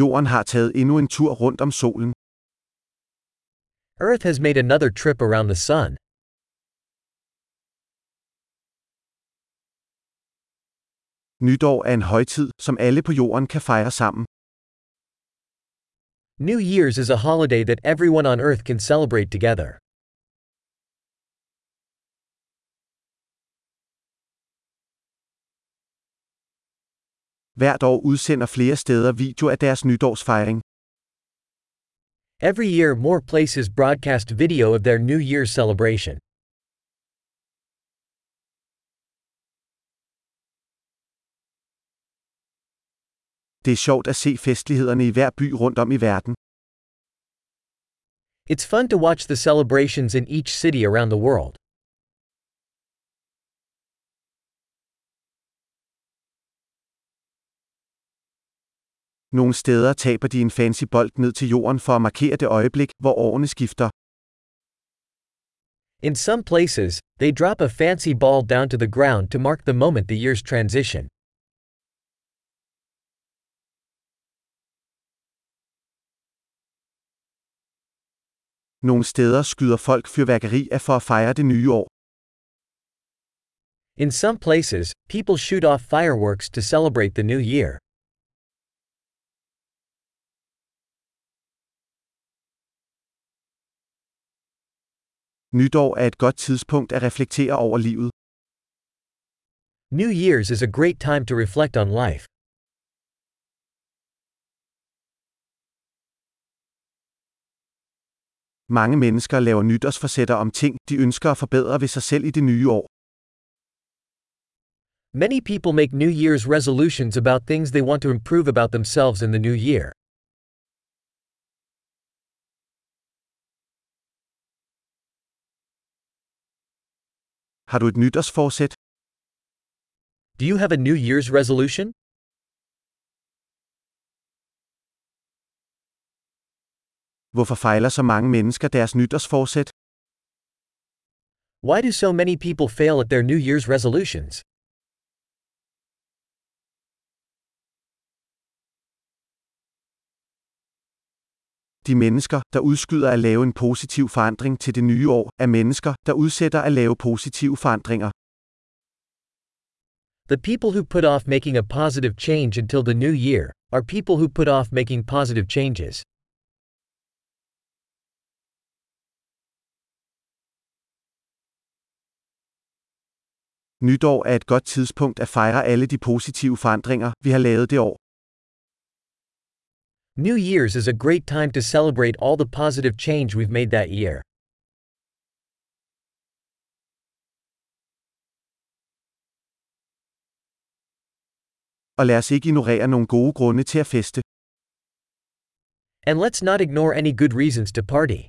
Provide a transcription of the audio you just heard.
Jorden har taget endnu en tur rundt om solen. Earth has made another trip around the sun. Nytår er en højtid, som alle på jorden kan fejre sammen. New Year's is a holiday that everyone on Earth can celebrate together. Hvert år udsender flere steder video af deres nytårsfejring. Every year, more places broadcast video of their New Year's celebration. Det er sjovt at se festlighederne i hver by rundt om i verden. It's fun to watch the celebrations in each city around the world. Nogle steder taber de en fancy bold ned til jorden for at markere det øjeblik, hvor årene skifter. In some places, they drop a fancy ball down to the ground to mark the moment the years transition. Nogle steder skyder folk fyrværkeri af for at fejre det nye år. In some places, people shoot off fireworks to celebrate the new year. Nytår er et godt tidspunkt at reflektere over livet. New Year's is a great time to reflect on life. Mange mennesker laver nytårsforsætter om ting, de ønsker at forbedre ved sig selv i det nye år. Many people make New Year's resolutions about things they want to improve about themselves in the new year. Har du et nytårsforsæt? Do you have a New Year's resolution? Hvorfor fejler så mange mennesker deres nytårsforsæt? Why do so many people fail at their New Year's resolutions? De mennesker, der udskyder at lave en positiv forandring til det nye år, er mennesker, der udsætter at lave positive forandringer. The people who put off making a positive change until the new year are people who put off making positive changes. Nytår er et godt tidspunkt at fejre alle de positive forandringer, vi har lavet det år. New Year's is a great time to celebrate all the positive change we've made that year. Og lad os ikke ignorere nogle gode grunde til at feste. And let's not ignore any good reasons to party.